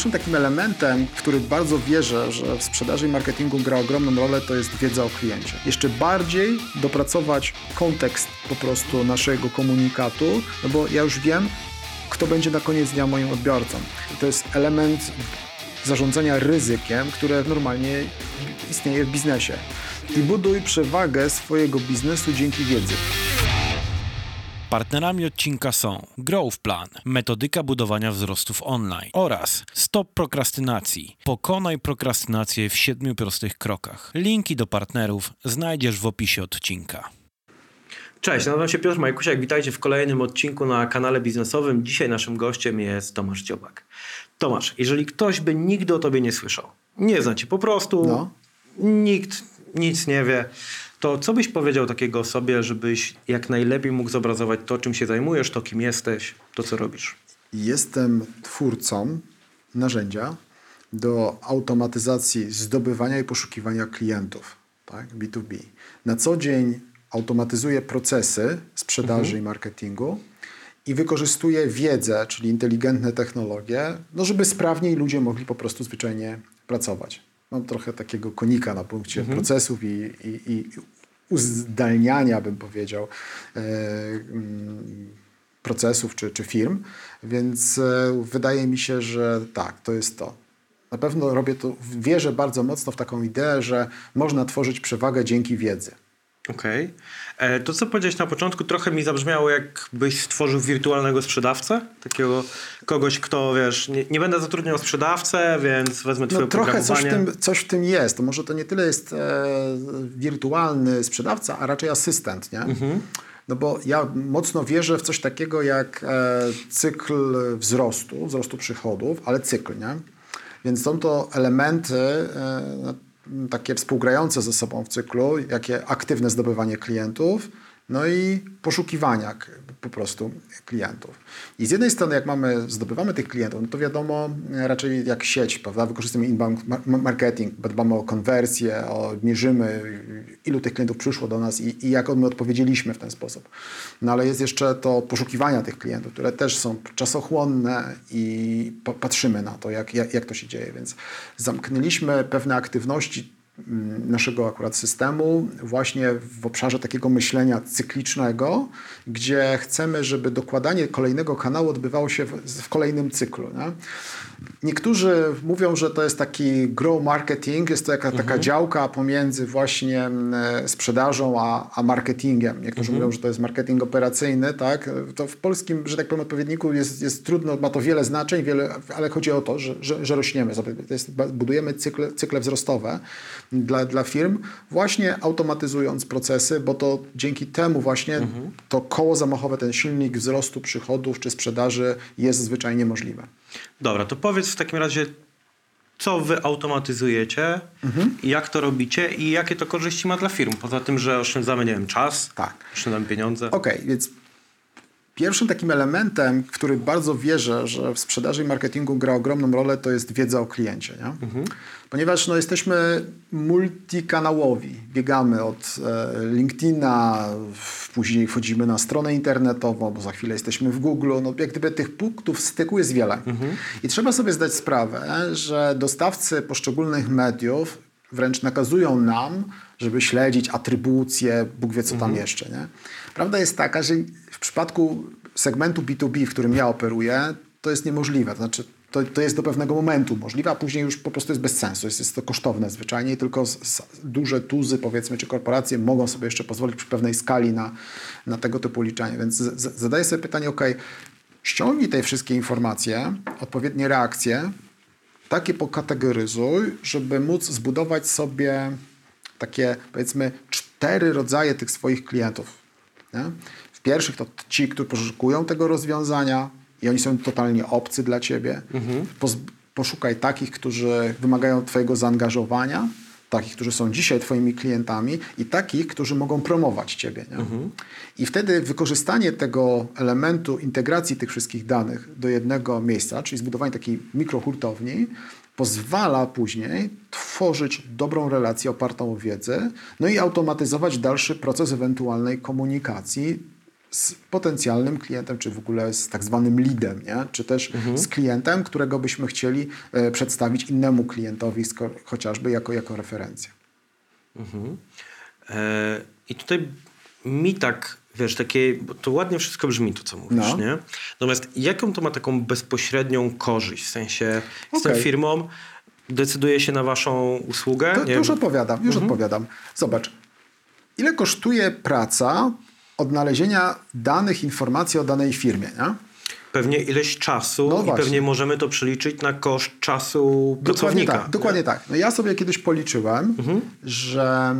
Pierwszym takim elementem, który bardzo wierzę, że w sprzedaży i marketingu gra ogromną rolę, to jest wiedza o kliencie. Jeszcze bardziej dopracować kontekst po prostu naszego komunikatu, no bo ja już wiem, kto będzie na koniec dnia moim odbiorcą. To jest element zarządzania ryzykiem, które normalnie istnieje w biznesie. I buduj przewagę swojego biznesu dzięki wiedzy. Partnerami odcinka są Growth Plan, metodyka budowania wzrostów online oraz Stop Prokrastynacji. Pokonaj prokrastynację w siedmiu prostych krokach. Linki do partnerów znajdziesz w opisie odcinka. Cześć, nazywam się Piotr Majkusiak. Witajcie w kolejnym odcinku na kanale biznesowym. Dzisiaj naszym gościem jest Tomasz Dziobak. Tomasz, jeżeli ktoś by nigdy o tobie nie słyszał, nie zna cię po prostu, no. nikt nic nie wie, to co byś powiedział takiego sobie, żebyś jak najlepiej mógł zobrazować to, czym się zajmujesz, to kim jesteś, to co robisz? Jestem twórcą narzędzia do automatyzacji zdobywania i poszukiwania klientów, tak? B2B. Na co dzień automatyzuję procesy sprzedaży mhm. i marketingu i wykorzystuję wiedzę, czyli inteligentne technologie, no żeby sprawniej ludzie mogli po prostu zwyczajnie pracować mam trochę takiego konika na punkcie mhm. procesów i, i, i, uzdalniania, bym powiedział, e, mm, procesów czy, czy firm, więc e, wydaje mi się, że tak, to jest to. Na pewno robię to, wierzę bardzo mocno w taką ideę, że można tworzyć przewagę dzięki wiedzy. Okej. Okay. E, to, co powiedziałeś na początku, trochę mi zabrzmiało, jakbyś stworzył wirtualnego sprzedawcę. Takiego kogoś, kto, wiesz, nie, nie będę zatrudniał sprzedawcę, więc wezmę twoje no, trochę coś w, tym, coś w tym jest. To może to nie tyle jest e, wirtualny sprzedawca, a raczej asystent, nie? Mhm. No bo ja mocno wierzę w coś takiego jak e, cykl wzrostu, wzrostu przychodów, ale cykl, nie? Więc są to elementy, e, takie współgrające ze sobą w cyklu, jakie aktywne zdobywanie klientów, no i poszukiwania po prostu klientów. I z jednej strony, jak mamy, zdobywamy tych klientów, no to wiadomo, raczej jak sieć, prawda, wykorzystujemy inbound marketing, dbamy o konwersję, o, mierzymy, ilu tych klientów przyszło do nas i, i jak my odpowiedzieliśmy w ten sposób. No ale jest jeszcze to poszukiwania tych klientów, które też są czasochłonne i patrzymy na to, jak, jak, jak to się dzieje. Więc zamknęliśmy pewne aktywności naszego akurat systemu właśnie w obszarze takiego myślenia cyklicznego, gdzie chcemy, żeby dokładanie kolejnego kanału odbywało się w, w kolejnym cyklu. Nie? Niektórzy mówią, że to jest taki grow marketing, jest to jaka, mhm. taka działka pomiędzy właśnie mm, sprzedażą a, a marketingiem. Niektórzy mhm. mówią, że to jest marketing operacyjny, tak? To w polskim, że tak powiem, odpowiedniku jest, jest trudno, ma to wiele znaczeń, wiele, ale chodzi o to, że, że, że rośniemy, budujemy cykle, cykle wzrostowe dla, dla firm, właśnie automatyzując procesy, bo to dzięki temu właśnie mhm. to koło zamachowe, ten silnik wzrostu przychodów czy sprzedaży jest zwyczajnie możliwe. Dobra, to powiedz w takim razie, co wy automatyzujecie, mhm. jak to robicie i jakie to korzyści ma dla firm, poza tym, że oszczędzamy, nie wiem, czas, tak. oszczędzamy pieniądze. Okej, okay, więc Pierwszym takim elementem, który bardzo wierzę, że w sprzedaży i marketingu gra ogromną rolę, to jest wiedza o kliencie. Nie? Mhm. Ponieważ no, jesteśmy multikanałowi. Biegamy od e, LinkedIna, później wchodzimy na stronę internetową, bo za chwilę jesteśmy w Google. No, jak gdyby tych punktów styku jest wiele. Mhm. I trzeba sobie zdać sprawę, że dostawcy poszczególnych mediów wręcz nakazują nam, żeby śledzić atrybucje, Bóg wie co tam mhm. jeszcze. Nie? Prawda jest taka, że w przypadku segmentu B2B, w którym ja operuję, to jest niemożliwe. To znaczy, to, to jest do pewnego momentu możliwe, a później już po prostu jest bez sensu. Jest, jest to kosztowne zwyczajnie i tylko z, z duże tuzy, powiedzmy, czy korporacje mogą sobie jeszcze pozwolić przy pewnej skali na, na tego typu liczenie. Więc z, z, zadaję sobie pytanie, ok, ściągnij te wszystkie informacje, odpowiednie reakcje, takie pokategoryzuj, żeby móc zbudować sobie takie, powiedzmy, cztery rodzaje tych swoich klientów. Nie? Pierwszych to ci, którzy poszukują tego rozwiązania i oni są totalnie obcy dla ciebie. Mhm. Poszukaj takich, którzy wymagają twojego zaangażowania, takich, którzy są dzisiaj twoimi klientami i takich, którzy mogą promować ciebie. Mhm. I wtedy wykorzystanie tego elementu integracji tych wszystkich danych do jednego miejsca, czyli zbudowanie takiej mikrohurtowni, pozwala później tworzyć dobrą relację opartą o wiedzę, no i automatyzować dalszy proces ewentualnej komunikacji z potencjalnym klientem, czy w ogóle z tak zwanym leadem, nie? czy też z klientem, którego byśmy chcieli e, przedstawić innemu klientowi, sko- chociażby jako, jako referencję. E, I tutaj mi tak, wiesz, takie, to ładnie wszystko brzmi to, co mówisz, No. nie? Natomiast jaką to ma taką bezpośrednią korzyść? W sensie tą Okej. firmą decyduje się na waszą usługę? To, Nie już odpowiadam, już odpowiadam. Zobacz, ile kosztuje praca odnalezienia danych, informacji o danej firmie, nie? Pewnie ileś czasu No i właśnie. pewnie możemy to przeliczyć na koszt czasu Dokładnie pracownika. tak, dokładnie tak. No ja sobie kiedyś policzyłem, że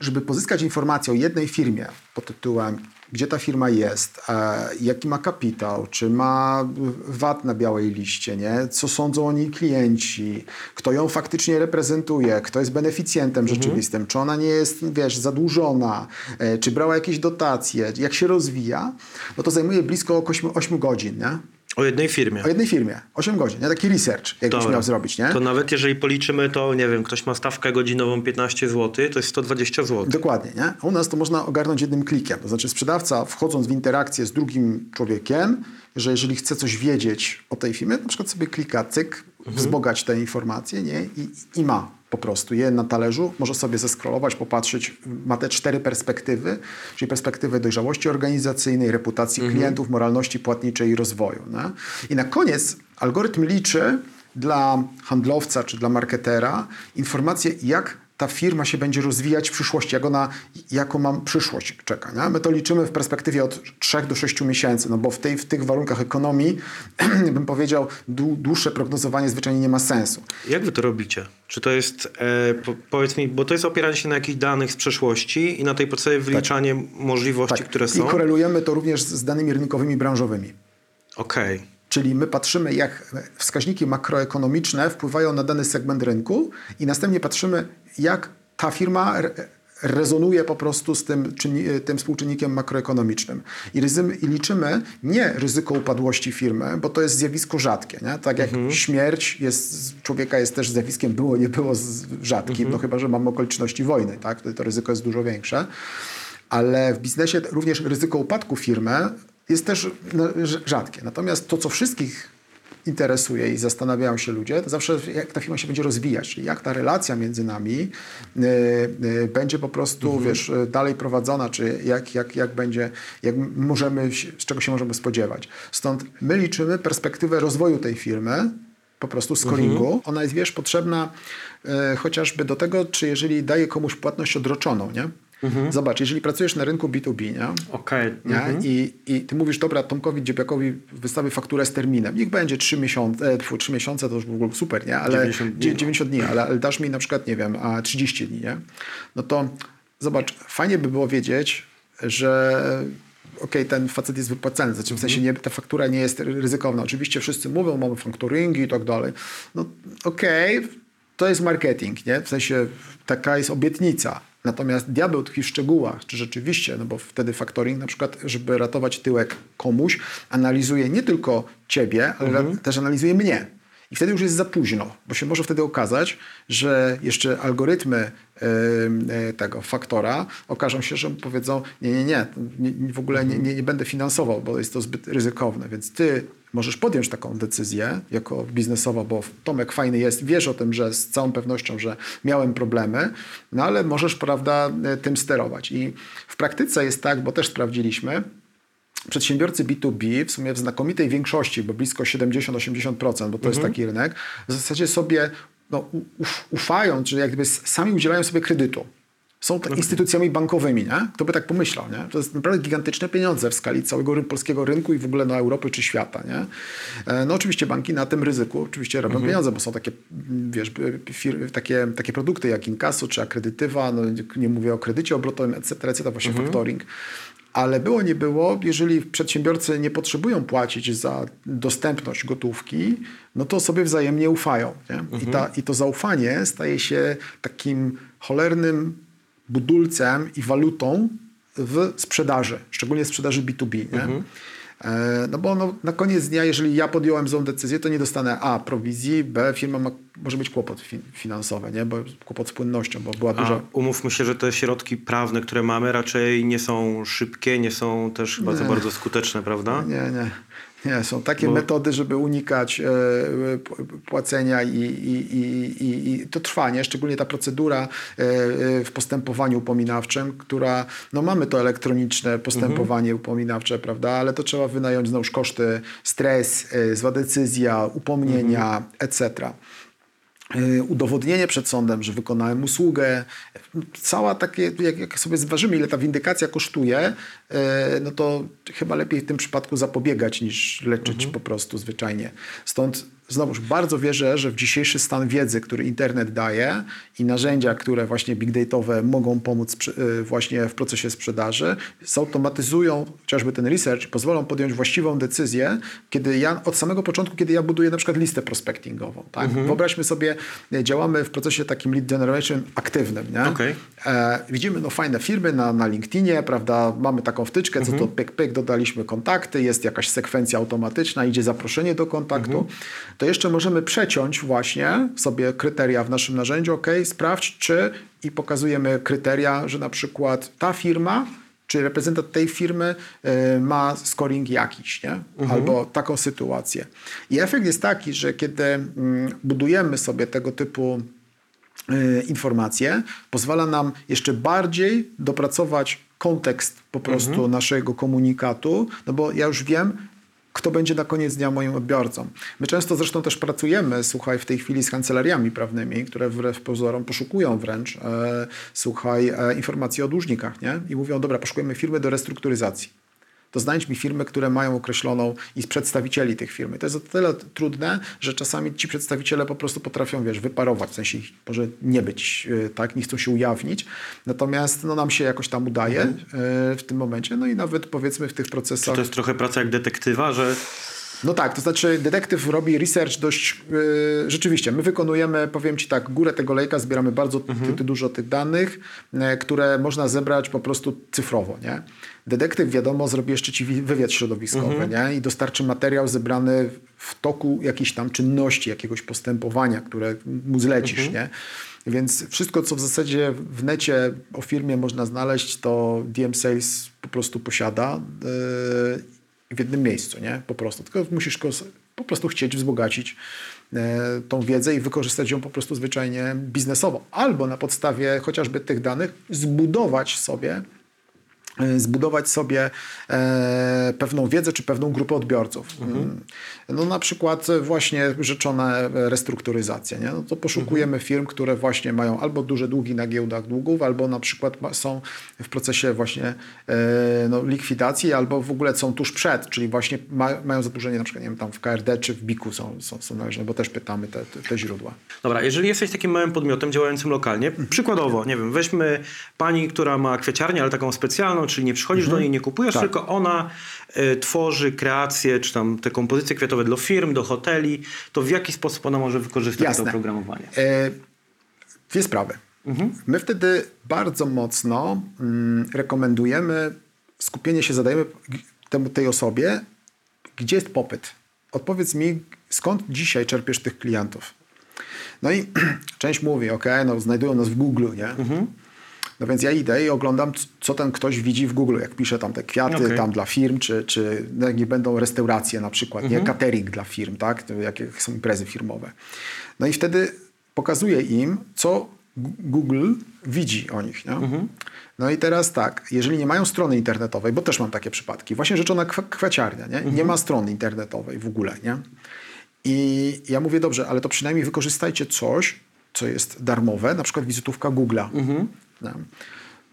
żeby pozyskać informację o jednej firmie pod tytułem, gdzie ta firma jest, e, jaki ma kapitał, czy ma VAT na białej liście, nie? co sądzą o niej klienci, kto ją faktycznie reprezentuje, kto jest beneficjentem rzeczywistym, czy ona nie jest, wiesz, zadłużona, e, czy brała jakieś dotacje, jak się rozwija, no to zajmuje blisko 8, 8 godzin, nie? O jednej firmie. O jednej firmie. 8 godzin. Nie? Taki research, jakbyś Dobra. miał zrobić, nie? To nawet jeżeli policzymy to, nie wiem, ktoś ma stawkę godzinową 15 zł, to jest 120 zł. Dokładnie, nie? A u nas to można ogarnąć jednym klikiem. To znaczy sprzedawca wchodząc w interakcję z drugim człowiekiem, że jeżeli chce coś wiedzieć o tej firmie, na przykład sobie klika cyk, wzbogać te informacje, nie? I, I ma po prostu je na talerzu, może sobie zeskrolować, popatrzeć, ma te cztery perspektywy, czyli perspektywę dojrzałości organizacyjnej, reputacji klientów, moralności płatniczej i rozwoju. Nie? I na koniec algorytm liczy dla handlowca czy dla marketera informacje, jak ta firma się będzie rozwijać w przyszłości, jak ona, jaką mam przyszłość czeka. Nie? My to liczymy w perspektywie od 3 do 6 miesięcy, no bo w, tej, w tych warunkach ekonomii, bym powiedział, dłu- dłuższe prognozowanie zwyczajnie nie ma sensu. Jak wy to robicie? Czy to jest, e, po, powiedz mi, bo to jest opieranie się na jakichś danych z przeszłości i na tej podstawie wyliczanie możliwości, które Tak. I są? korelujemy to również z z danymi rynkowymi branżowymi. Okej. Czyli my patrzymy, jak wskaźniki makroekonomiczne wpływają na dany segment rynku i następnie patrzymy, jak ta firma re- rezonuje po prostu z tym, tym współczynnikiem makroekonomicznym. I, ryzy, I liczymy nie ryzyko upadłości firmy, bo to jest zjawisko rzadkie. Nie? Tak jak śmierć jest, człowieka jest też zjawiskiem było, nie było rzadkim, no chyba, że mamy okoliczności wojny. Tak? Wtedy to ryzyko jest dużo większe. Ale w biznesie również ryzyko upadku firmy jest też no, rz- rzadkie. Natomiast to, co wszystkich interesuje i zastanawiają się ludzie, to zawsze jak ta firma się będzie rozwijać, czyli jak ta relacja między nami y, y, będzie po prostu, wiesz, y, dalej prowadzona, czy jak, jak, jak będzie, jak możemy, z czego się możemy spodziewać. Stąd my liczymy perspektywę rozwoju tej firmy, po prostu scoringu. Ona jest, wiesz, potrzebna e, chociażby do tego, czy jeżeli daje komuś płatność odroczoną, nie? Zobacz, jeżeli pracujesz na rynku B2B, nie? Nie? Mhm. I, I ty mówisz, dobra, Tomkowi Dziebiakowi wystawię fakturę z terminem. Niech będzie 3 miesiące, e, tfu, 3 miesiące to już w ogóle super, nie? Ale 90 dni, dzie- no. 90 dni, ale, ale dasz mi na przykład, nie wiem, a 30 dni, nie? No to zobacz, fajnie by było wiedzieć, że okej, ten facet jest wypłacany, znaczy w sensie nie, ta faktura nie jest ryzykowna. Oczywiście wszyscy mówią, mamy faktoringi i tak dalej. No okej, to jest marketing, nie? W sensie taka jest obietnica. Natomiast diabeł tkwi w szczegółach, czy rzeczywiście, no bo wtedy factoring na przykład, żeby ratować tyłek komuś, analizuje nie tylko ciebie, ale ra- też analizuje mnie. I wtedy już jest za późno, bo się może wtedy okazać, że jeszcze algorytmy e, tego faktora okażą się, że powiedzą, nie, nie, nie, nie w ogóle nie, nie, nie będę finansował, bo jest to zbyt ryzykowne. Więc ty możesz podjąć taką decyzję jako biznesowa, bo Tomek fajny jest, wiesz o tym, że z całą pewnością, że miałem problemy, no ale możesz, prawda, e, tym sterować. I w praktyce jest tak, bo też sprawdziliśmy, przedsiębiorcy B2B w sumie w znakomitej większości, bo blisko 70-80%, bo to jest taki rynek, w zasadzie sobie no, ufają, czy jakby s- sami udzielają sobie kredytu. Są instytucjami bankowymi, nie? Kto by tak pomyślał, nie? To jest naprawdę gigantyczne pieniądze w skali całego polskiego rynku i w ogóle na Europy czy świata, nie? E, No oczywiście banki na tym ryzyku oczywiście robią pieniądze, bo są takie, wiesz, fir- takie, takie produkty jak inkaso czy akredytywa, no nie- mówię o kredycie obrotowym, etc., etc., właśnie factoring. Ale było nie było, jeżeli przedsiębiorcy nie potrzebują płacić za dostępność gotówki, no to sobie wzajemnie ufają. Nie? I, ta, I to zaufanie staje się takim cholernym budulcem i walutą w sprzedaży, szczególnie w sprzedaży B2B. Nie? E, no bo no, na koniec dnia, jeżeli ja podjąłem złą decyzję, to nie dostanę A prowizji, B firma ma, może mieć kłopot fi finansowy, nie? Bo kłopot z płynnością, bo była duża... umówmy się, że te środki prawne, które mamy, raczej nie są szybkie, nie są też bardzo, Nie. bardzo skuteczne, prawda? Nie, nie. Nie, są takie Bo- metody, żeby unikać e, płacenia i, i, i, i, to trwa, nie? Szczególnie ta procedura e, e, w postępowaniu upominawczym, która, no mamy to elektroniczne postępowanie upominawcze, prawda, ale to trzeba wynająć znowuż koszty, stres, zła decyzja, upomnienia, etc. Y, udowodnienie przed sądem, że wykonałem usługę. Cała takie, jak, jak sobie zważymy, ile ta windykacja kosztuje, y, no to chyba lepiej w tym przypadku zapobiegać niż leczyć po prostu zwyczajnie. Stąd znowuż bardzo wierzę, że w dzisiejszy stan wiedzy, który internet daje i narzędzia, które właśnie big dataowe mogą pomóc y, właśnie w procesie sprzedaży, zautomatyzują chociażby ten research i pozwolą podjąć właściwą decyzję, kiedy ja od samego początku, kiedy ja buduję na przykład listę prospectingową. Tak? Wyobraźmy sobie, e, działamy w procesie takim lead generation aktywnym. Nie? Okej. E, widzimy no, fajne firmy na, na LinkedInie, prawda? Mamy taką wtyczkę, co to pyk, pyk, dodaliśmy kontakty, jest jakaś sekwencja automatyczna, idzie zaproszenie do kontaktu. To jeszcze możemy przeciąć właśnie sobie kryteria w naszym narzędziu, ok, sprawdź czy i pokazujemy kryteria, że na przykład ta firma czy reprezentant tej firmy e, ma scoring jakiś, nie? albo taką sytuację. I efekt jest taki, że kiedy mm, budujemy sobie tego typu y, informacje, pozwala nam jeszcze bardziej dopracować kontekst po prostu naszego komunikatu, no bo ja już wiem, kto będzie na koniec dnia moim odbiorcą. My często zresztą też pracujemy, słuchaj, w tej chwili z kancelariami prawnymi, które wbrew pozorom poszukują wręcz, e, słuchaj, e, informacji o dłużnikach, nie? I mówią, dobra, poszukujemy firmy do restrukturyzacji to znajdź mi firmy, które mają określoną i z przedstawicieli tych firm. I to jest o tyle trudne, że czasami ci przedstawiciele po prostu potrafią, wiesz, wyparować, w sensie ich może nie być, yy, tak, nie chcą się ujawnić. Natomiast no, nam się jakoś tam udaje yy, w tym momencie, no i nawet powiedzmy w tych procesach... To jest trochę praca jak detektywa, że No tak, to znaczy detektyw robi research dość yy, rzeczywiście. My wykonujemy, powiem Ci tak, górę tego lejka, zbieramy bardzo ty, dużo tych danych, yy, które można zebrać po prostu cyfrowo, nie? Detektyw, wiadomo, zrobi jeszcze Ci wi- wywiad środowiskowy, nie? I dostarczy materiał zebrany w toku jakiejś tam czynności, jakiegoś postępowania, które mu zlecisz, nie? Więc wszystko, co w zasadzie w necie o firmie można znaleźć, to DM Sales po prostu posiada yy, w jednym miejscu, nie? Po prostu. Tylko musisz po prostu chcieć wzbogacić e, tą wiedzę i wykorzystać ją po prostu zwyczajnie biznesowo. Albo na podstawie chociażby tych danych zbudować sobie zbudować sobie e, pewną wiedzę czy pewną grupę odbiorców. Mm. No na przykład właśnie rzeczone restrukturyzacje. Nie? No to poszukujemy firm, które właśnie mają albo duże długi na giełdach długów, albo na przykład są w procesie właśnie e, no, likwidacji, albo w ogóle są tuż przed, czyli właśnie ma, mają zadłużenie na przykład nie wiem, tam w KRD czy w BIK-u są, są, są należne, bo też pytamy te, te, te źródła. Dobra, jeżeli jesteś takim małym podmiotem działającym lokalnie, przykładowo, nie wiem, weźmy pani, która ma kwieciarnię, ale taką specjalną, czyli nie przychodzisz do niej, nie kupujesz, Tak. tylko ona y, tworzy kreacje, czy tam te kompozycje kwiatowe dla firm, do hoteli, to w jaki sposób ona może wykorzystać Jasne. to oprogramowanie? E, dwie sprawy. My wtedy bardzo mocno mm, rekomendujemy skupienie się, zadajemy temu, tej osobie, gdzie jest popyt. Odpowiedz mi, skąd dzisiaj czerpiesz tych klientów? No i część mówi, ok, no znajdują nas w Google, nie? No więc ja idę i oglądam, co ten ktoś widzi w Google, jak pisze tam te kwiaty Okej. tam dla firm, czy, czy no nie będą restauracje na przykład, nie? Catering dla firm, tak? Jakie są imprezy firmowe. No i wtedy pokazuję im, co Google widzi o nich, nie? No i teraz tak, jeżeli nie mają strony internetowej, bo też mam takie przypadki, właśnie rzeczona kwa- kwaciarnia, nie? Nie ma strony internetowej w ogóle, nie? I ja mówię, dobrze, ale to przynajmniej wykorzystajcie coś, co jest darmowe, na przykład wizytówka Google'a. Nie?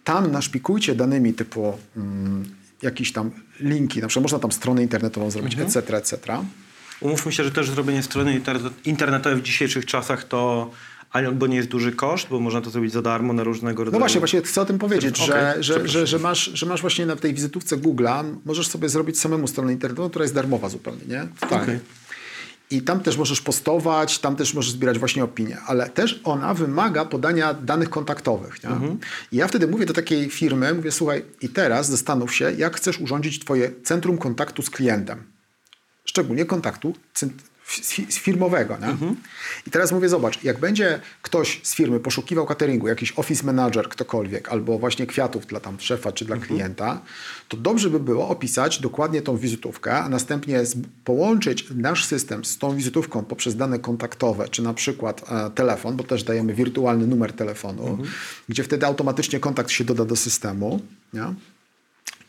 Tam naszpikujcie danymi typu mm, jakieś tam linki, na przykład można tam stronę internetową zrobić, etc., etc. Umówmy się, że też zrobienie strony inter- internetowej w dzisiejszych czasach to albo nie jest duży koszt, bo można to zrobić za darmo na różnego rodzaju... No właśnie, właśnie chcę o tym powiedzieć, Okej, że, że, że, że, masz, że masz właśnie na tej wizytówce Google'a, możesz sobie zrobić samemu stronę internetową, która jest darmowa zupełnie, nie? Totalnie. Okej. I tam też możesz postować, tam też możesz zbierać właśnie opinie, ale też ona wymaga podania danych kontaktowych. Nie? I ja wtedy mówię do takiej firmy, mówię, słuchaj, i teraz zastanów się, jak chcesz urządzić twoje centrum kontaktu z klientem. Szczególnie kontaktu z firmowego. Nie? I teraz mówię, zobacz, jak będzie ktoś z firmy poszukiwał cateringu, jakiś office manager, ktokolwiek, albo właśnie kwiatów dla tam szefa czy dla klienta, to dobrze by było opisać dokładnie tą wizytówkę, a następnie połączyć nasz system z tą wizytówką poprzez dane kontaktowe, czy na przykład e, telefon, bo też dajemy wirtualny numer telefonu, gdzie wtedy automatycznie kontakt się doda do systemu. Nie?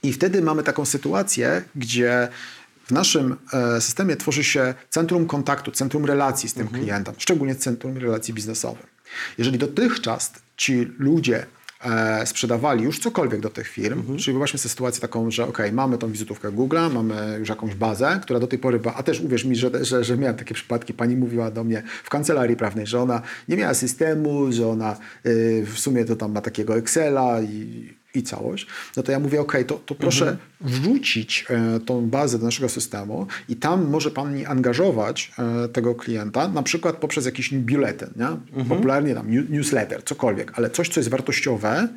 I wtedy mamy taką sytuację, gdzie w naszym e, systemie tworzy się centrum kontaktu, centrum relacji z tym klientem, szczególnie centrum relacji biznesowych. Jeżeli dotychczas ci ludzie e, sprzedawali już cokolwiek do tych firm, czyli wyobraźmy sobie sytuację taką, że ok, mamy tą wizytówkę Google'a, mamy już jakąś bazę, która do tej pory była, a też uwierz mi, że, że, że miałem takie przypadki, pani mówiła do mnie w kancelarii prawnej, że ona nie miała systemu, że ona y, w sumie to tam ma takiego Excela i i całość, no to ja mówię, ok, to, to proszę wrzucić e, tą bazę do naszego systemu i tam może Pani angażować e, tego klienta, na przykład poprzez jakiś biuletyn, nie? popularnie tam new- newsletter, cokolwiek, ale coś, co jest wartościowe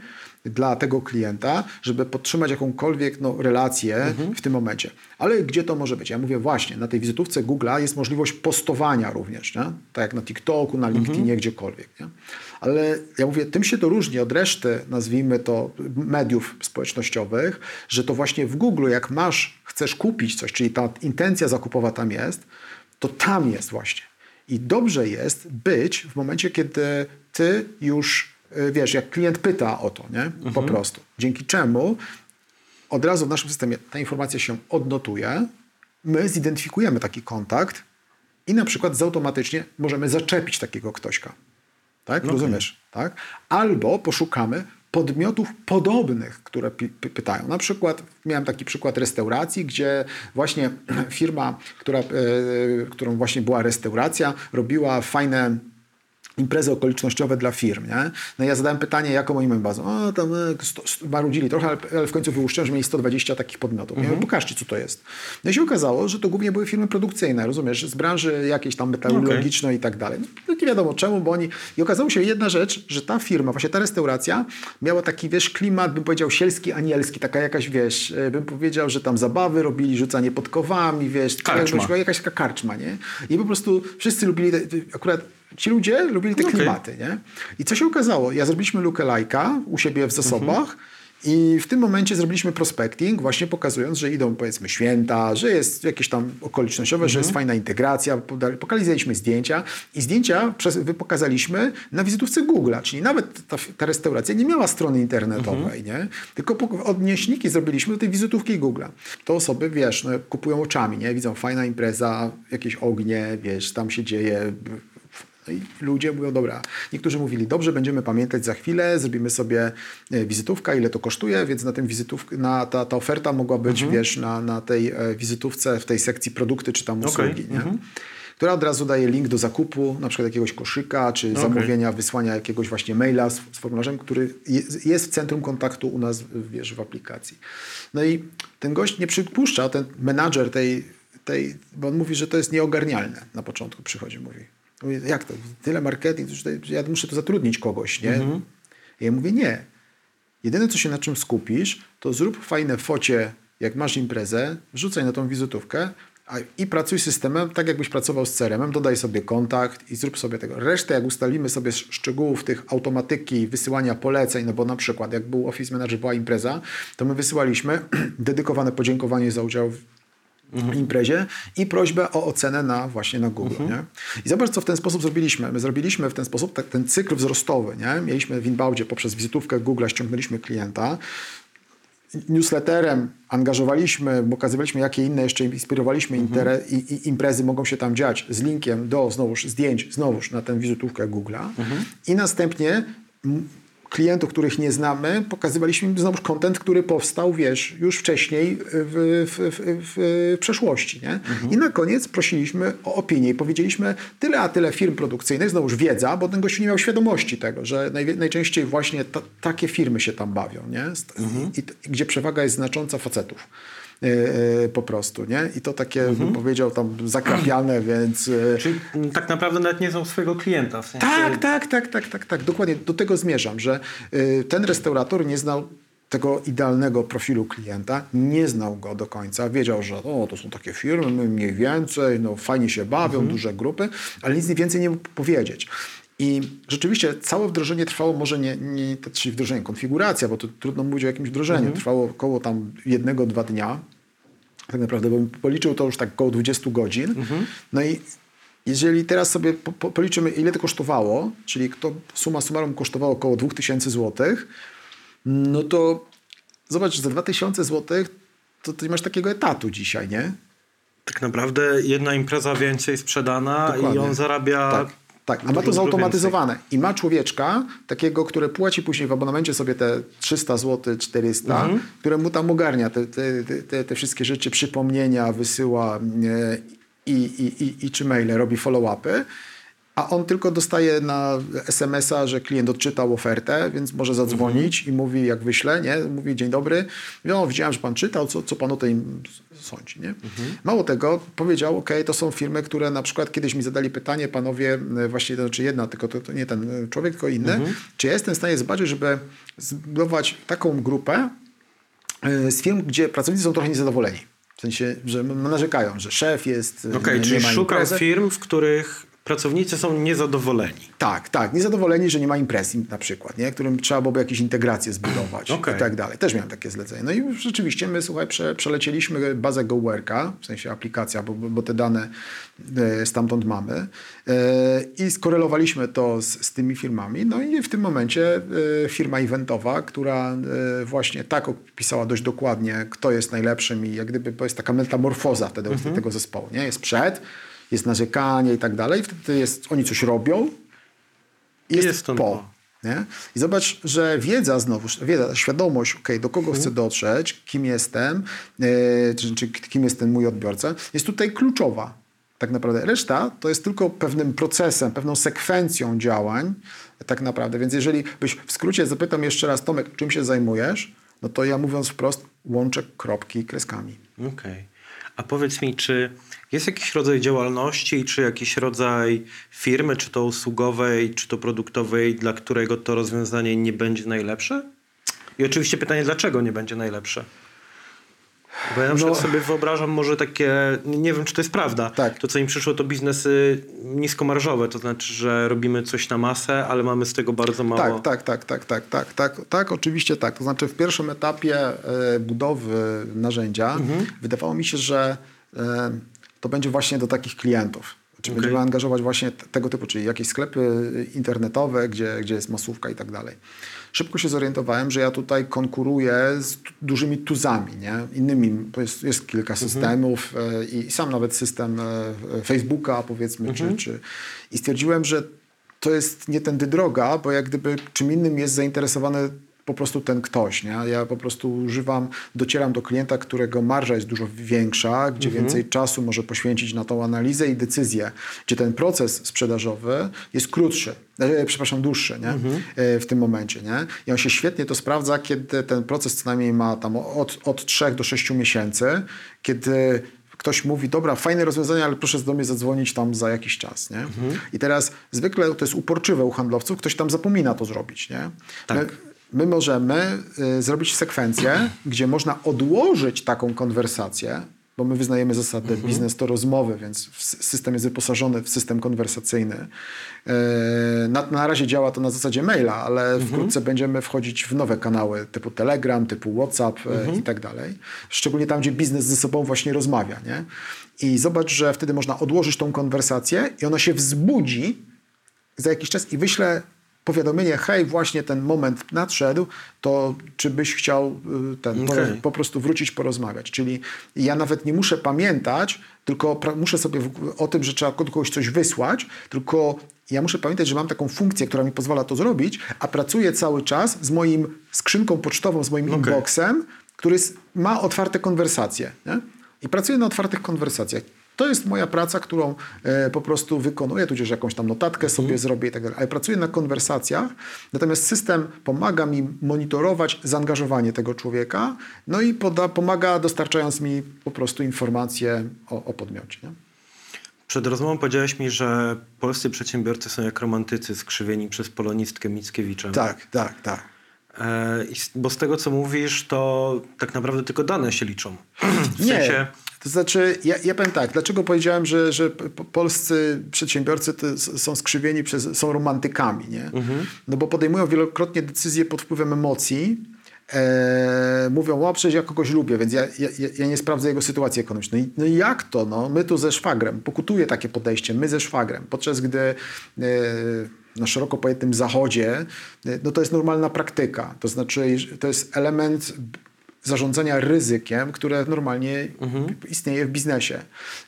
dla tego klienta, żeby podtrzymać jakąkolwiek no, relację w tym momencie. Ale gdzie to może być? Ja mówię właśnie, na tej wizytówce Google'a jest możliwość postowania również, nie? tak jak na TikToku, na LinkedInie, gdziekolwiek. Nie? Ale ja mówię, tym się to różni od reszty, nazwijmy to, mediów społecznościowych, że to właśnie w Google, jak masz, chcesz kupić coś, czyli ta intencja zakupowa tam jest, to tam jest właśnie. I dobrze jest być w momencie, kiedy ty już, wiesz, jak klient pyta o to, nie? Po prostu. Dzięki czemu od razu w naszym systemie ta informacja się odnotuje, my zidentyfikujemy taki kontakt i na przykład automatycznie możemy zaczepić takiego ktośka. Tak? Rozumiesz? Tak? Albo poszukamy podmiotów podobnych, które pytają. Na przykład miałem taki przykład restauracji, gdzie właśnie firma, która, e, którą właśnie była restauracja, robiła fajne imprezy okolicznościowe dla firm, nie? No i ja zadałem pytanie, jaką oni mają bazę? O, tam e, sto, sto, marudzili trochę, ale, ale w końcu wyłuszczyłem, że mieli 120 takich podmiotów. Ja mówię, pokażcie, co to jest. No i się okazało, że to głównie były firmy produkcyjne, rozumiesz, z branży jakiejś tam metalurgicznej i tak dalej. No, nie wiadomo czemu, bo oni... I okazało się jedna rzecz, że ta firma, właśnie ta restauracja miała taki, wiesz, klimat, bym powiedział, sielski, anielski, taka jakaś, wiesz, e, bym powiedział, że tam zabawy robili, rzucanie podkowami, wiesz, Karczma. jakaś taka karczma, nie? I po prostu wszyscy lubili, akurat ci ludzie lubili te Okej. klimaty, nie? I co się okazało? Ja zrobiliśmy lookalike'a u siebie w zasobach i w tym momencie zrobiliśmy prospecting, właśnie pokazując, że idą powiedzmy święta, że jest jakieś tam okolicznościowe, że jest fajna integracja, pokazaliśmy zdjęcia i zdjęcia przez, pokazaliśmy na wizytówce Google'a, czyli nawet ta, ta restauracja nie miała strony internetowej, nie? Tylko odnieśniki zrobiliśmy do tej wizytówki Google'a. To osoby, wiesz, no, kupują oczami, nie? Widzą fajna impreza, jakieś ognie, wiesz, tam się dzieje, no i ludzie mówią, dobra, niektórzy mówili, dobrze, będziemy pamiętać za chwilę, zrobimy sobie e, wizytówkę, ile to kosztuje, więc na tym wizytówk, na, ta, ta oferta mogła być, wiesz, na, na tej e, wizytówce, w tej sekcji produkty czy tam usługi, nie? która od razu daje link do zakupu, na przykład jakiegoś koszyka, czy zamówienia, wysłania jakiegoś właśnie maila z, z formularzem, który jest, jest w centrum kontaktu u nas, wiesz, w aplikacji. No i ten gość nie przypuszcza, ten menadżer tej, tej bo on mówi, że to jest nieogarnialne. Na początku przychodzi, mówi. Mówi, jak to? Tyle marketing, ja muszę tu zatrudnić kogoś, nie? Ja mówię, nie. Jedyne, co się na czym skupisz, to zrób fajne focie, jak masz imprezę, wrzucaj na tą wizytówkę a, i pracuj systemem, tak jakbyś pracował z CRM-em, dodaj sobie kontakt i zrób sobie tego. Resztę, jak ustalimy sobie szczegółów tych automatyki, wysyłania poleceń, no bo na przykład, jak był Office Manager, była impreza, to my wysyłaliśmy dedykowane podziękowanie za udział w imprezie i prośbę o ocenę na właśnie na Google. Nie? I zobacz, co w ten sposób zrobiliśmy. My zrobiliśmy w ten sposób tak, ten cykl wzrostowy. Nie? Mieliśmy w inboundzie poprzez wizytówkę Google ściągnęliśmy klienta, newsletterem angażowaliśmy, pokazywaliśmy, jakie inne jeszcze inspirowaliśmy intere, i, i imprezy mogą się tam dziać z linkiem do znowuż zdjęć, znowuż na tę wizytówkę Google'a i następnie klientów, których nie znamy, pokazywaliśmy im znowuż content, który powstał, wiesz, już wcześniej w, w, w, w przeszłości, nie? I na koniec prosiliśmy o opinię i powiedzieliśmy tyle a tyle firm produkcyjnych, znowuż wiedza, bo ten gościu nie miał świadomości tego, że naj, najczęściej właśnie ta, takie firmy się tam bawią, nie? I, i, gdzie przewaga jest znacząca facetów. E, e, po prostu, nie? I to takie, bym powiedział, tam zakrapiane, więc... e, Czyli mm, tak naprawdę nawet nie są swojego klienta. W sensie... tak, tak, tak, tak, tak, tak. Dokładnie do tego zmierzam, że y, ten restaurator nie znał tego idealnego profilu klienta, nie znał go do końca. Wiedział, że o, to są takie firmy, mniej więcej, no fajnie się bawią, duże grupy, ale nic więcej nie mógł powiedzieć. I rzeczywiście całe wdrożenie trwało może nie, nie czyli wdrożenie, konfiguracja, bo to trudno mówić o jakimś wdrożeniu, trwało około tam jednego, dwa dnia. Tak naprawdę, bo policzył to już tak około 20 godzin. No i jeżeli teraz sobie po, po, policzymy, ile to kosztowało, czyli to suma summarum kosztowało około 2000 zł, no to zobacz, że za 2000 zł to ty masz takiego etatu dzisiaj, nie? Tak naprawdę jedna impreza więcej sprzedana i Dokładnie. on zarabia. Tak, tak. A ma to zautomatyzowane. I ma człowieczka, takiego, który płaci później w abonamencie sobie te 300 zł, 400, Mhm. które mu tam ogarnia te, te, te- te, te wszystkie rzeczy, przypomnienia, wysyła e, i, i, i, i czy maile, robi follow-upy. A on tylko dostaje na SMS-a, że klient odczytał ofertę, więc może zadzwonić Mhm. i mówi, jak wyśle, nie? Mówi, dzień dobry, no, widziałem, że pan czytał, co, co pan o tym sądzi, nie? Mhm. Mało tego, powiedział, ok, to są firmy, które na przykład kiedyś mi zadali pytanie, panowie, e, właściwie to znaczy jedna, tylko to, to nie ten człowiek, tylko inny, Mhm. czy ja jestem w stanie zobaczyć, żeby zbudować taką grupę e, z firm, gdzie pracownicy są trochę niezadowoleni. W sensie, że narzekają, że szef jest, Okej, nie, czyli imprezy. firm, w których pracownicy są niezadowoleni. Tak, tak. Niezadowoleni, że nie ma imprez na przykład, nie? którym trzeba byłoby jakieś integracje zbudować Okej. i tak dalej. Też miałem takie zlecenie. No i rzeczywiście my, słuchaj, prze, przelecieliśmy bazę GoWorka, w sensie aplikacja, bo, bo te dane e, stamtąd mamy e, i skorelowaliśmy to z, z tymi firmami. No i w tym momencie e, firma eventowa, która właśnie tak opisała dość dokładnie, kto jest najlepszym i jak gdyby to jest taka metamorfoza wtedy tego zespołu, nie? Jest przed, jest narzekanie i tak dalej, wtedy jest, oni coś robią, jest, Jest ten po. po. Nie? I zobacz, że wiedza znowu, wiedza, świadomość, okay, do kogo chcę dotrzeć, kim jestem, e, czy, czy kim jest ten mój odbiorca, jest tutaj kluczowa. Tak naprawdę reszta to jest tylko pewnym procesem, pewną sekwencją działań, tak naprawdę. Więc jeżeli byś w skrócie zapytał jeszcze raz, Tomek, czym się zajmujesz, no to ja mówiąc wprost, łączę kropki kreskami. Okej. A powiedz mi, czy jest jakiś rodzaj działalności, czy jakiś rodzaj firmy, czy to usługowej, czy to produktowej, dla którego to rozwiązanie nie będzie najlepsze? I oczywiście pytanie, dlaczego nie będzie najlepsze? Bo ja na przykład No. sobie wyobrażam może takie, nie wiem czy to jest prawda, Tak. to co im przyszło to biznesy niskomarżowe, to znaczy, że robimy coś na masę, ale mamy z tego bardzo mało. Tak, tak, tak, tak, tak, tak, tak, tak, oczywiście tak. To znaczy w pierwszym etapie e, budowy narzędzia wydawało mi się, że e, to będzie właśnie do takich klientów. Znaczy Okej. będziemy angażować właśnie tego typu, czyli jakieś sklepy internetowe, gdzie, gdzie jest masówka i tak dalej. Szybko się zorientowałem, że ja tutaj konkuruję z dużymi tuzami, nie? Innymi, jest, jest kilka systemów e, i sam nawet system e, Facebooka powiedzmy, czy, czy... I stwierdziłem, że to jest nie tędy droga, bo jak gdyby czym innym jest zainteresowany po prostu ten ktoś. Nie? Ja po prostu używam, docieram do klienta, którego marża jest dużo większa, gdzie więcej czasu może poświęcić na tą analizę i decyzję, gdzie ten proces sprzedażowy jest krótszy, e, przepraszam, dłuższy nie? E, w tym momencie. Nie? I on się świetnie to sprawdza, kiedy ten proces co najmniej ma tam od, od 3 do 6 miesięcy, kiedy ktoś mówi, dobra, fajne rozwiązanie, ale proszę do mnie zadzwonić tam za jakiś czas, nie? I teraz zwykle to jest uporczywe u handlowców, ktoś tam zapomina to zrobić, nie? Tak. My, my możemy y, zrobić sekwencję, gdzie można odłożyć taką konwersację, bo my wyznajemy zasadę biznes to rozmowy, więc system jest wyposażony w system konwersacyjny. E, Na, na razie działa to na zasadzie maila, ale wkrótce będziemy wchodzić w nowe kanały typu Telegram, typu WhatsApp e, i tak dalej. Szczególnie tam, gdzie biznes ze sobą właśnie rozmawia. Nie? I zobacz, że wtedy można odłożyć tą konwersację i ona się wzbudzi za jakiś czas i wyślę powiadomienie, hej, właśnie ten moment nadszedł, to czy byś chciał y, ten, po, Okej. po prostu wrócić, porozmawiać. Czyli ja nawet nie muszę pamiętać, tylko muszę sobie o tym, że trzeba kogoś coś wysłać, tylko ja muszę pamiętać, że mam taką funkcję, która mi pozwala to zrobić, a pracuję cały czas z moim skrzynką pocztową, z moim inboxem, który ma otwarte konwersacje. Nie? I pracuję na otwartych konwersacjach. To jest moja praca, którą e, po prostu wykonuję, tudzież jakąś tam notatkę sobie Mhm. zrobię i tak dalej. Ale pracuję na konwersacjach, natomiast system pomaga mi monitorować zaangażowanie tego człowieka, no i poda, pomaga dostarczając mi po prostu informacje o, o podmiocie. Nie? Przed rozmową powiedziałeś mi, że polscy przedsiębiorcy są jak romantycy skrzywieni przez polonistkę Mickiewiczem. Tak, tak, tak. E, bo z tego, co mówisz, to tak naprawdę tylko dane się liczą. W Nie, sensie, to znaczy, ja, ja powiem tak, dlaczego powiedziałem, że, że po- polscy przedsiębiorcy są skrzywieni, przez, są romantykami, nie? No bo podejmują wielokrotnie decyzje pod wpływem emocji, e, mówią, o przecież ja kogoś lubię, więc ja, ja, ja- nie sprawdzę jego sytuacji ekonomicznej. No i- No i jak to? No, my tu ze szwagrem, pokutuje takie podejście, my ze szwagrem, podczas gdy e, na szeroko pojętym zachodzie, e, no to jest normalna praktyka, to znaczy to jest element zarządzania ryzykiem, które normalnie istnieje w biznesie.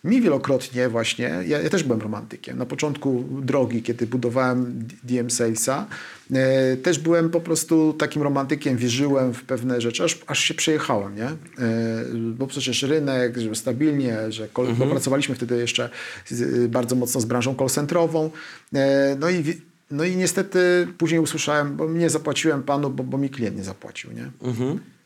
Mi wielokrotnie właśnie, ja, ja też byłem romantykiem. Na początku drogi, kiedy budowałem DM Salesa, e, też byłem po prostu takim romantykiem, wierzyłem w pewne rzeczy, aż, aż się przejechałem, nie? E, bo przecież rynek, że stabilnie, że kol, bo pracowaliśmy wtedy jeszcze z, bardzo mocno z branżą call centrową. E, no i no i niestety później usłyszałem, bo nie zapłaciłem panu, bo, bo mi klient nie zapłacił, nie?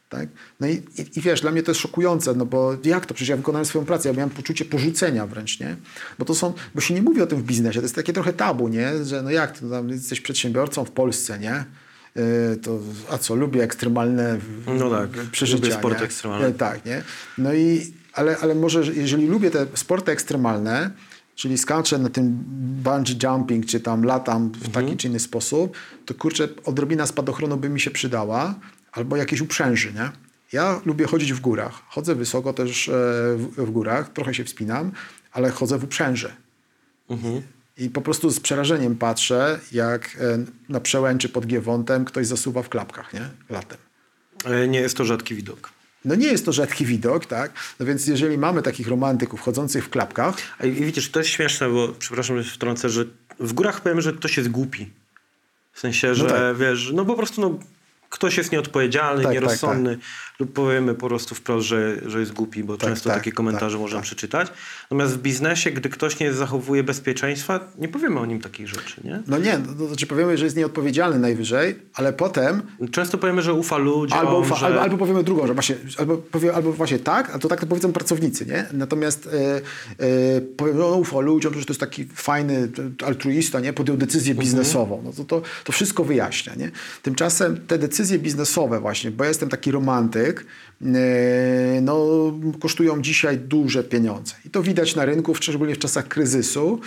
Tak? No i, i, i wiesz, dla mnie to jest szokujące, no bo jak to? Przecież ja wykonałem swoją pracę, ja miałem poczucie porzucenia wręcz, nie? Bo to są, bo się nie mówi o tym w biznesie, to jest takie trochę tabu, nie? Że no jak, to tam jesteś przedsiębiorcą w Polsce, nie? Yy, to, a co, lubię ekstremalne No tak, przeżycia, lubię sporty nie? ekstremalne. Yy, Tak, nie? No i, ale, ale może, że- jeżeli lubię te sporty ekstremalne, czyli skaczę na tym bungee jumping, czy tam latam w Mhm. taki czy inny sposób, to kurczę, odrobina spadochronu by mi się przydała, albo jakieś uprzęży, nie? Ja lubię chodzić w górach. Chodzę wysoko też e, w, górach, trochę się wspinam, ale chodzę w uprzęży. I po prostu z przerażeniem patrzę, jak e, na przełęczy pod Giewontem ktoś zasuwa w klapkach, nie? Latem. e, nie jest to rzadki widok. No nie jest to rzadki widok, tak? No więc jeżeli mamy takich romantyków chodzących w klapkach, A i widzisz, to jest śmieszne, bo przepraszam, że się wtrącę, że w górach powiem, że ktoś jest głupi. W sensie, że tak. wiesz, no po prostu no, ktoś jest nieodpowiedzialny, Tak, nierozsądny lub powiemy po prostu wprost, że, że jest głupi, bo Tak, często tak, takie komentarze tak, można tak. przeczytać. Natomiast w biznesie, gdy ktoś nie zachowuje bezpieczeństwa, nie powiemy o nim takich rzeczy, nie? no nie, no to znaczy powiemy, że jest nieodpowiedzialny najwyżej, ale potem Często powiemy, że ufa ludziom, Albo, ufa, że... albo, albo powiemy drugą, że właśnie, albo, powie, albo właśnie tak, a to tak to powiedzą pracownicy, nie? Natomiast e, e, powiem, że on ufa ludziom, że to jest taki fajny altruista, nie? Podjął decyzję biznesową. No to, to, to wszystko wyjaśnia, nie? Tymczasem te decyzje biznesowe właśnie, bo jestem taki romantyk, no kosztują dzisiaj duże pieniądze. I to widać na rynku, szczególnie w czasach kryzysu,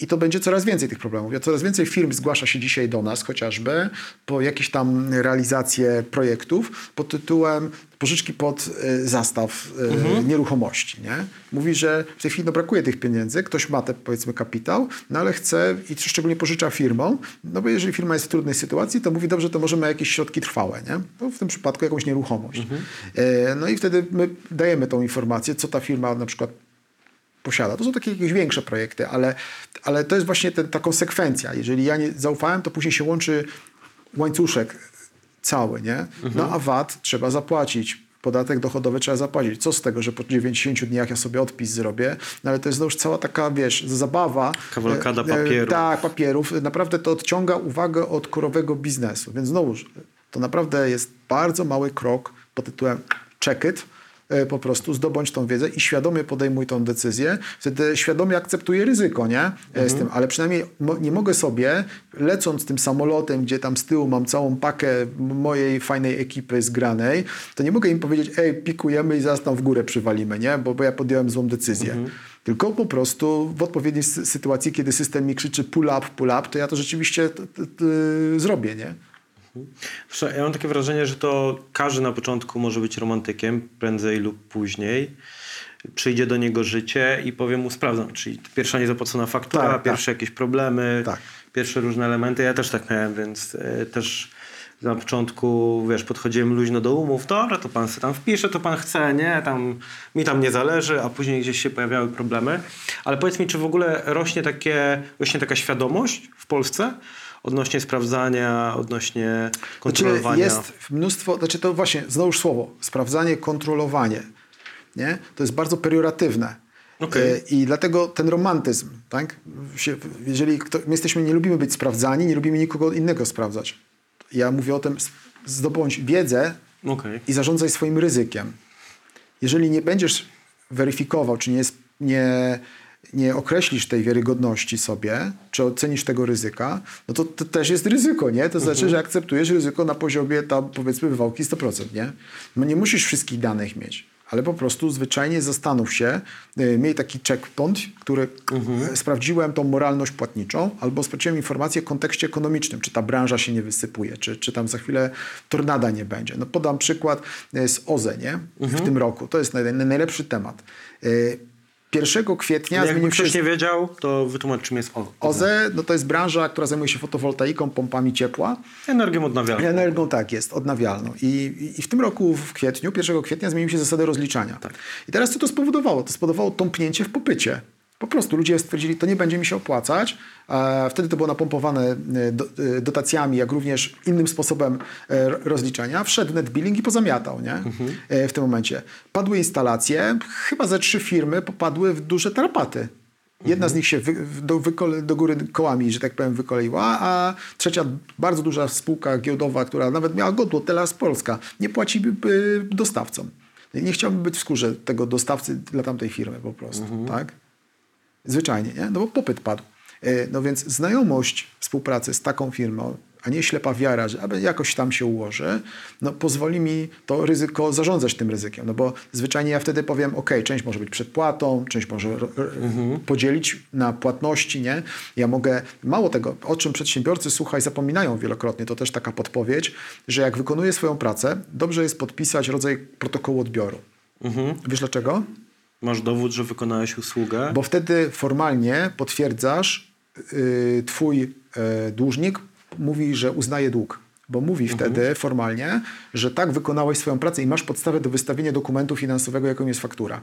i to będzie coraz więcej tych problemów. Ja Coraz więcej firm zgłasza się dzisiaj do nas chociażby po jakieś tam realizacje projektów pod tytułem pożyczki pod y, zastaw y, nieruchomości. Nie? Mówi, że w tej chwili no, brakuje tych pieniędzy, ktoś ma te powiedzmy kapitał, no ale chce i szczególnie pożycza firmom, no bo jeżeli firma jest w trudnej sytuacji, to mówi dobrze, to możemy jakieś środki trwałe, nie? No, w tym przypadku jakąś nieruchomość. E, no i wtedy my dajemy tą informację, co ta firma na przykład posiada. To są takie jakieś większe projekty, ale, ale to jest właśnie ten, ta konsekwencja. Jeżeli ja nie zaufałem, to później się łączy łańcuszek cały, nie? No a VAT trzeba zapłacić. Podatek dochodowy trzeba zapłacić. Co z tego, że po 90 dniach ja sobie odpis zrobię? No ale to jest znowuż cała taka, wiesz, zabawa. Kawalkada E, e, papierów. Tak, papierów. Naprawdę to odciąga uwagę od korowego biznesu. Więc znowuż, to naprawdę jest bardzo mały krok pod tytułem check it, e, po prostu zdobądź tą wiedzę i świadomie podejmuj tą decyzję. Wtedy świadomie akceptuję ryzyko, nie? E, Z tym, ale przynajmniej nie mogę sobie, lecąc tym samolotem, gdzie tam z tyłu mam całą pakę mojej fajnej ekipy zgranej, to nie mogę im powiedzieć, ej, pikujemy i zaraz tam w górę przywalimy, nie? Bo, bo ja podjąłem złą decyzję. Tylko po prostu w odpowiedniej sy- sytuacji, kiedy system mi krzyczy pull up, pull up, to ja to rzeczywiście zrobię, nie? Ja mam takie wrażenie, że to każdy na początku może być romantykiem, prędzej lub później. Przyjdzie do niego życie i powie mu sprawdzam, czyli pierwsza niezapłacona faktura, Tak, pierwsze jakieś problemy, Tak. pierwsze różne elementy. Ja też tak miałem, więc e, też na początku, wiesz, podchodziłem luźno do umów, dobra, to pan sobie tam wpisze, to pan chce, nie, tam, mi tam nie zależy, a później gdzieś się pojawiały problemy. Ale powiedz mi, czy w ogóle rośnie takie, rośnie taka świadomość w Polsce odnośnie sprawdzania, odnośnie Znaczy kontrolowania? jest mnóstwo, znaczy to właśnie, znowuż słowo, sprawdzanie, kontrolowanie, nie? To jest bardzo perioratywne. Okej. E, I dlatego ten romantyzm, tak? Jeżeli kto, my jesteśmy, nie lubimy być sprawdzani, nie lubimy nikogo innego sprawdzać. Ja mówię o tym, zdobądź wiedzę Okej. i zarządzaj swoim ryzykiem. Jeżeli nie będziesz weryfikował, czy nie, jest, nie, nie określisz tej wiarygodności sobie, czy ocenisz tego ryzyka, no to, to też jest ryzyko, nie? To znaczy, że akceptujesz ryzyko na poziomie tam powiedzmy wywałki 100%, nie? No nie musisz wszystkich danych mieć. Ale po prostu zwyczajnie zastanów się, y, miej taki checkpoint, który y, sprawdziłem tą moralność płatniczą, albo sprawdziłem informację w kontekście ekonomicznym, czy ta branża się nie wysypuje, czy, czy tam za chwilę tornada nie będzie. No podam przykład y, z OZE, nie? W tym roku. To jest naj, najlepszy temat. Y, 1 kwietnia Jakby zmienił się... ktoś nie wiedział, to wytłumacz, czym jest O- OZE no to jest branża, która zajmuje się fotowoltaiką, pompami ciepła. Energią odnawialną. Energią tak jest, odnawialną. I, i- I w tym roku, w kwietniu, 1 kwietnia zmieniły się zasady rozliczania. Tak. I teraz co to spowodowało? To spowodowało tąpnięcie w popycie. Po prostu ludzie stwierdzili, to nie będzie mi się opłacać. E, wtedy to było napompowane e, e, dotacjami, jak również innym sposobem ro- rozliczania. Wszedł net billing i pozamiatał nie? E, w tym momencie. Padły instalacje, chyba ze trzy firmy popadły w duże tarapaty. Jedna z nich się wy, do, do góry kołami, że tak powiem, wykoleiła, a trzecia bardzo duża spółka giełdowa, która nawet miała godło, Telas Polska, nie płaci dostawcom. Nie chciałbym być w skórze tego dostawcy dla tamtej firmy po prostu, tak? Zwyczajnie, nie? No bo popyt padł. Y, No więc znajomość współpracy z taką firmą, a nie ślepa wiara, że aby jakoś tam się ułoży, no pozwoli mi to ryzyko zarządzać tym ryzykiem. No bo zwyczajnie ja wtedy powiem, ok, część może być przedpłatą, część może r- podzielić na płatności, nie? Ja mogę, mało tego, o czym przedsiębiorcy, słuchaj, zapominają wielokrotnie, to też taka podpowiedź, że jak wykonuje swoją pracę, dobrze jest podpisać rodzaj protokołu odbioru. Wiesz dlaczego? Masz dowód, że wykonałeś usługę. Bo wtedy formalnie potwierdzasz, yy, twój yy, dłużnik mówi, że uznaje dług. Bo mówi wtedy formalnie, że tak wykonałeś swoją pracę i masz podstawę do wystawienia dokumentu finansowego, jaką jest faktura.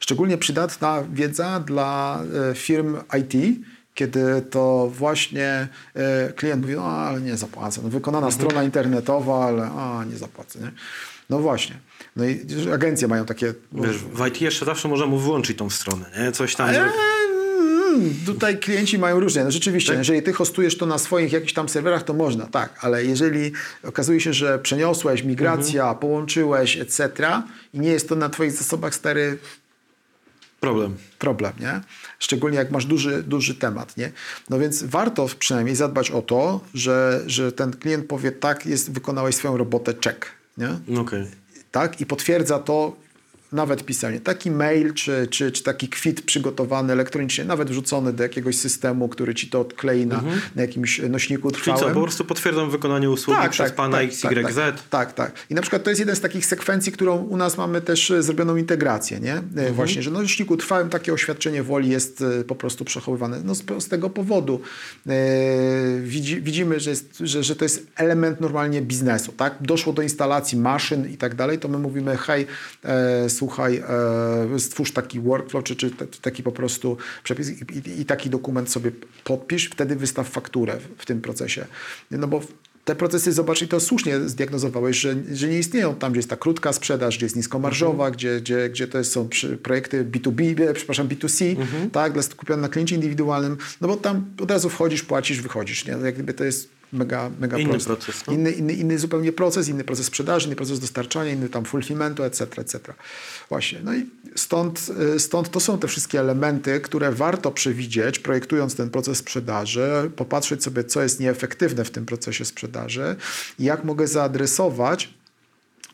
Szczególnie przydatna wiedza dla e, firm IT, kiedy to właśnie e, klient mówi, no ale nie zapłacę. No, wykonana strona internetowa, ale a, nie zapłacę. Nie? No właśnie. No i agencje mają takie... Wiesz, w IT jeszcze zawsze możemy wyłączyć tą stronę, nie? Coś tam... Mm, Tutaj klienci mają różnie. No rzeczywiście, jeżeli ty hostujesz to na swoich jakichś tam serwerach, to można, tak, ale jeżeli okazuje się, że przeniosłeś, migracja, połączyłeś, etc. i nie jest to na twoich zasobach stary Problem. problem, nie? Szczególnie jak masz duży, duży temat, nie? No więc warto przynajmniej zadbać o to, że, że ten klient powie, tak, jest, wykonałeś swoją robotę, check, nie? Okej. tak? I potwierdza to nawet pisanie. Taki mail czy, czy, czy taki kwit przygotowany elektronicznie, nawet wrzucony do jakiegoś systemu, który ci to odklei na, na jakimś nośniku Mhm. Czyli trwałym. co, po prostu potwierdzam wykonanie usługi przez pana XYZ. Tak, tak, tak. I na przykład to jest jeden z takich sekwencji, którą u nas mamy też e, zrobioną integrację, nie? E, Mhm. Właśnie, że na nośniku trwałym takie oświadczenie woli jest e, po prostu przechowywane. No z, z tego powodu e, widzi, widzimy, że, jest, że, że to jest element normalnie biznesu, tak? Doszło do instalacji maszyn i tak dalej, to my mówimy, hej, e, słuchaj, e, stwórz taki workflow, czy, czy taki po prostu przepis i, i, i taki dokument sobie podpisz, wtedy wystaw fakturę w, w tym procesie. No bo te procesy, zobacz, i to słusznie zdiagnozowałeś, że, że nie istnieją tam, gdzie jest ta krótka sprzedaż, gdzie jest niskomarżowa, gdzie, gdzie, gdzie to są projekty B2B, e, przepraszam, B2C, tak, dla skupione na kliencie indywidualnym, no bo tam od razu wchodzisz, płacisz, wychodzisz, nie? Jak gdyby to jest mega, mega Inny proces, no. Inny, inny, inny zupełnie proces, inny proces sprzedaży, inny proces dostarczania, inny tam fulfillmentu, etc., etc. Właśnie. No i stąd, y, stąd to są te wszystkie elementy, które warto przewidzieć, projektując ten proces sprzedaży, popatrzeć sobie, co jest nieefektywne w tym procesie sprzedaży i jak mogę zaadresować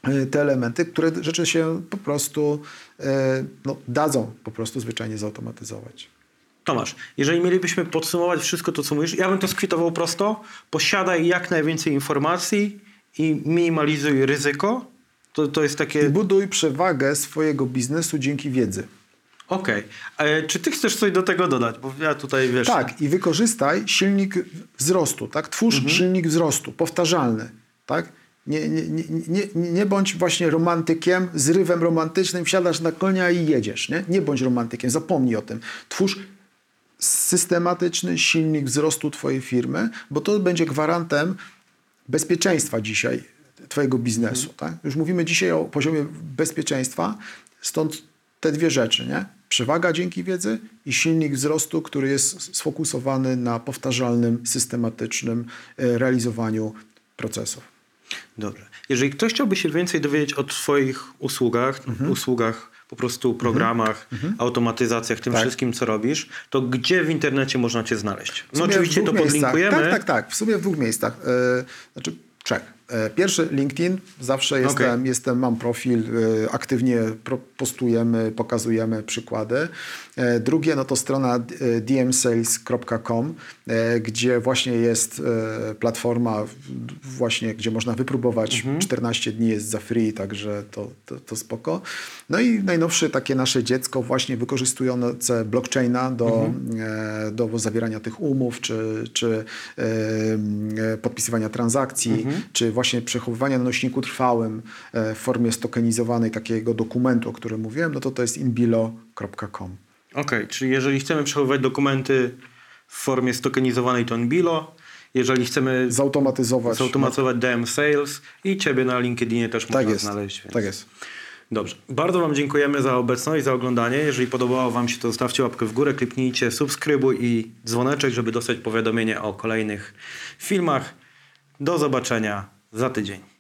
y, te elementy, które rzeczy się po prostu y, no, dadzą po prostu zwyczajnie zautomatyzować. Tomasz, jeżeli mielibyśmy podsumować wszystko to, co mówisz, ja bym to skwitował prosto. Posiadaj jak najwięcej informacji i minimalizuj ryzyko. To, to jest I takie... buduj przewagę swojego biznesu dzięki wiedzy. Okej. E, Czy ty chcesz coś do tego dodać? Bo ja tutaj, wiesz... Tak, i wykorzystaj silnik wzrostu, tak? Twórz silnik wzrostu, powtarzalny, tak? Nie, nie, nie, nie, nie bądź właśnie romantykiem, zrywem romantycznym, wsiadasz na konia i jedziesz, nie? Nie bądź romantykiem, zapomnij o tym. Twórz systematyczny silnik wzrostu twojej firmy, bo to będzie gwarantem bezpieczeństwa dzisiaj twojego biznesu. Tak? Już mówimy dzisiaj o poziomie bezpieczeństwa, stąd te dwie rzeczy, nie? przewaga dzięki wiedzy i silnik wzrostu, który jest sfokusowany na powtarzalnym, systematycznym e, realizowaniu procesów. Dobrze. Jeżeli ktoś chciałby się więcej dowiedzieć o Twoich usługach, Mhm. usługach, po prostu programach, automatyzacjach, tym Tak. wszystkim, co robisz, to gdzie w internecie można Cię znaleźć? No oczywiście to miejscach. podlinkujemy. Tak, tak, tak. W sumie w dwóch miejscach. E, znaczy trzech. E, Pierwszy LinkedIn, zawsze jestem, Okej. jestem mam profil, e, aktywnie postujemy, pokazujemy przykłady. E, Drugie no to strona dmsales.com, gdzie właśnie jest platforma właśnie, gdzie można wypróbować 14 dni jest za free, także to, to, to spoko. No i najnowsze takie nasze dziecko właśnie wykorzystujące blockchaina do, e, do zawierania tych umów, czy, czy podpisywania transakcji, czy właśnie przechowywania na nośniku trwałym e, w formie stokenizowanej takiego dokumentu, o którym mówiłem, no to to jest inbilo.com. Okej, czyli jeżeli chcemy przechowywać dokumenty w formie stokenizowanej, to Enbilo. Jeżeli chcemy Zautomatyzować. zautomatyzować DM Sales i Ciebie na LinkedInie też tak można jest. znaleźć. Więc... Tak jest. Dobrze. Bardzo Wam dziękujemy za obecność, za oglądanie. Jeżeli podobało Wam się, to zostawcie łapkę w górę, kliknijcie subskrybuj i dzwoneczek, żeby dostać powiadomienie o kolejnych filmach. Do zobaczenia za tydzień.